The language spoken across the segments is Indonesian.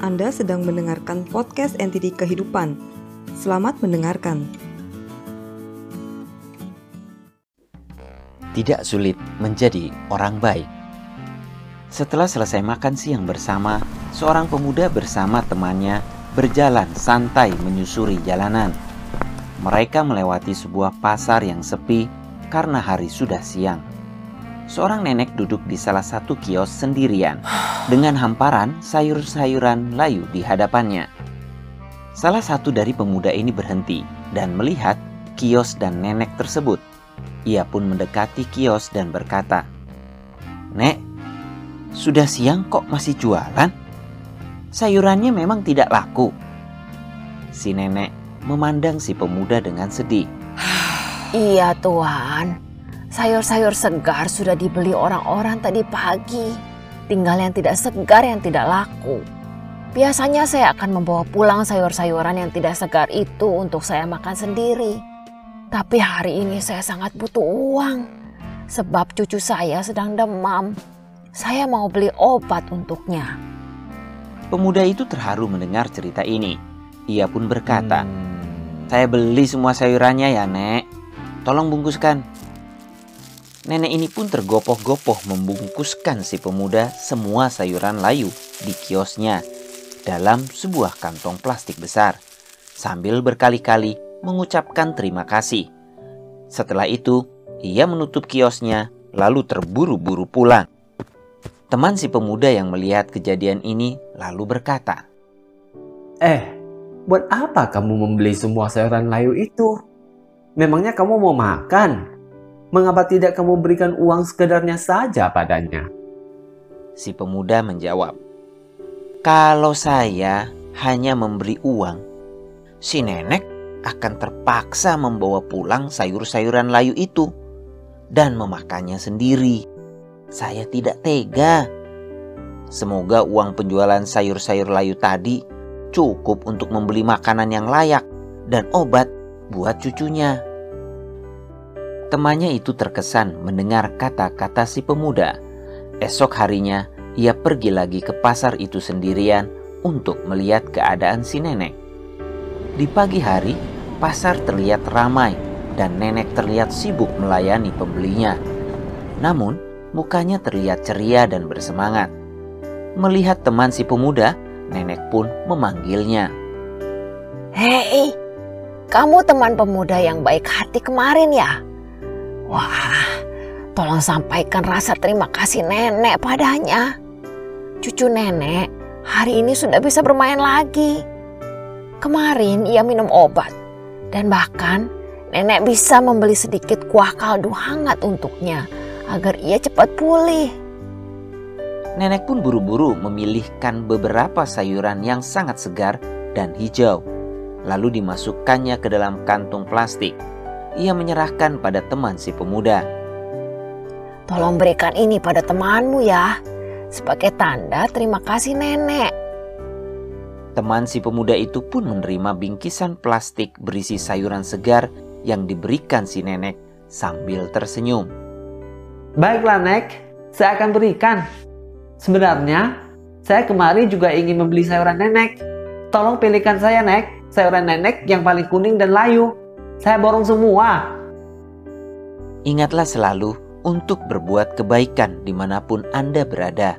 Anda sedang mendengarkan podcast NTD Kehidupan. Selamat mendengarkan. Tidak sulit menjadi orang baik. Setelah selesai makan siang bersama, seorang pemuda bersama temannya berjalan santai menyusuri jalanan. Mereka melewati sebuah pasar yang sepi karena hari sudah siang seorang nenek duduk di salah satu kios sendirian dengan hamparan sayur-sayuran layu di hadapannya. Salah satu dari pemuda ini berhenti dan melihat kios dan nenek tersebut. Ia pun mendekati kios dan berkata, "Nek, sudah siang kok masih jualan? Sayurannya memang tidak laku." Si nenek memandang si pemuda dengan sedih. Iya, Tuhan. Sayur-sayur segar sudah dibeli orang-orang tadi pagi. Tinggal yang tidak segar yang tidak laku. Biasanya saya akan membawa pulang sayur-sayuran yang tidak segar itu untuk saya makan sendiri. Tapi hari ini saya sangat butuh uang. Sebab cucu saya sedang demam. Saya mau beli obat untuknya. Pemuda itu terharu mendengar cerita ini. Ia pun berkata, "Saya beli semua sayurannya ya, Nek. Tolong bungkuskan." Nenek ini pun tergopoh-gopoh membungkuskan si pemuda semua sayuran layu di kiosnya dalam sebuah kantong plastik besar sambil berkali-kali mengucapkan terima kasih. Setelah itu, ia menutup kiosnya lalu terburu-buru pulang. Teman si pemuda yang melihat kejadian ini lalu berkata, "Eh, buat apa kamu membeli semua sayuran layu itu? Memangnya kamu mau makan?" Mengapa tidak kamu berikan uang sekedarnya saja padanya? Si pemuda menjawab, "Kalau saya hanya memberi uang, si nenek akan terpaksa membawa pulang sayur-sayuran layu itu dan memakannya sendiri. Saya tidak tega. Semoga uang penjualan sayur-sayur layu tadi cukup untuk membeli makanan yang layak dan obat buat cucunya." Temannya itu terkesan mendengar kata-kata si pemuda. Esok harinya, ia pergi lagi ke pasar itu sendirian untuk melihat keadaan si nenek. Di pagi hari, pasar terlihat ramai dan nenek terlihat sibuk melayani pembelinya. Namun, mukanya terlihat ceria dan bersemangat. Melihat teman si pemuda, nenek pun memanggilnya. Hei, kamu teman pemuda yang baik hati kemarin ya? Wah, tolong sampaikan rasa terima kasih nenek padanya. Cucu nenek hari ini sudah bisa bermain lagi. Kemarin ia minum obat dan bahkan nenek bisa membeli sedikit kuah kaldu hangat untuknya agar ia cepat pulih. Nenek pun buru-buru memilihkan beberapa sayuran yang sangat segar dan hijau, lalu dimasukkannya ke dalam kantung plastik ia menyerahkan pada teman si pemuda. Tolong berikan ini pada temanmu ya, sebagai tanda terima kasih nenek. Teman si pemuda itu pun menerima bingkisan plastik berisi sayuran segar yang diberikan si nenek sambil tersenyum. Baiklah nek, saya akan berikan. Sebenarnya, saya kemari juga ingin membeli sayuran nenek. Tolong pilihkan saya nek, sayuran nenek yang paling kuning dan layu. Saya borong semua. Ingatlah selalu untuk berbuat kebaikan di mana pun Anda berada.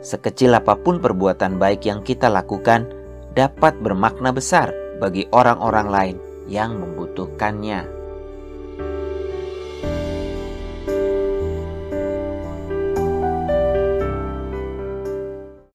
Sekecil apa pun perbuatan baik yang kita lakukan dapat bermakna besar bagi orang-orang lain yang membutuhkannya.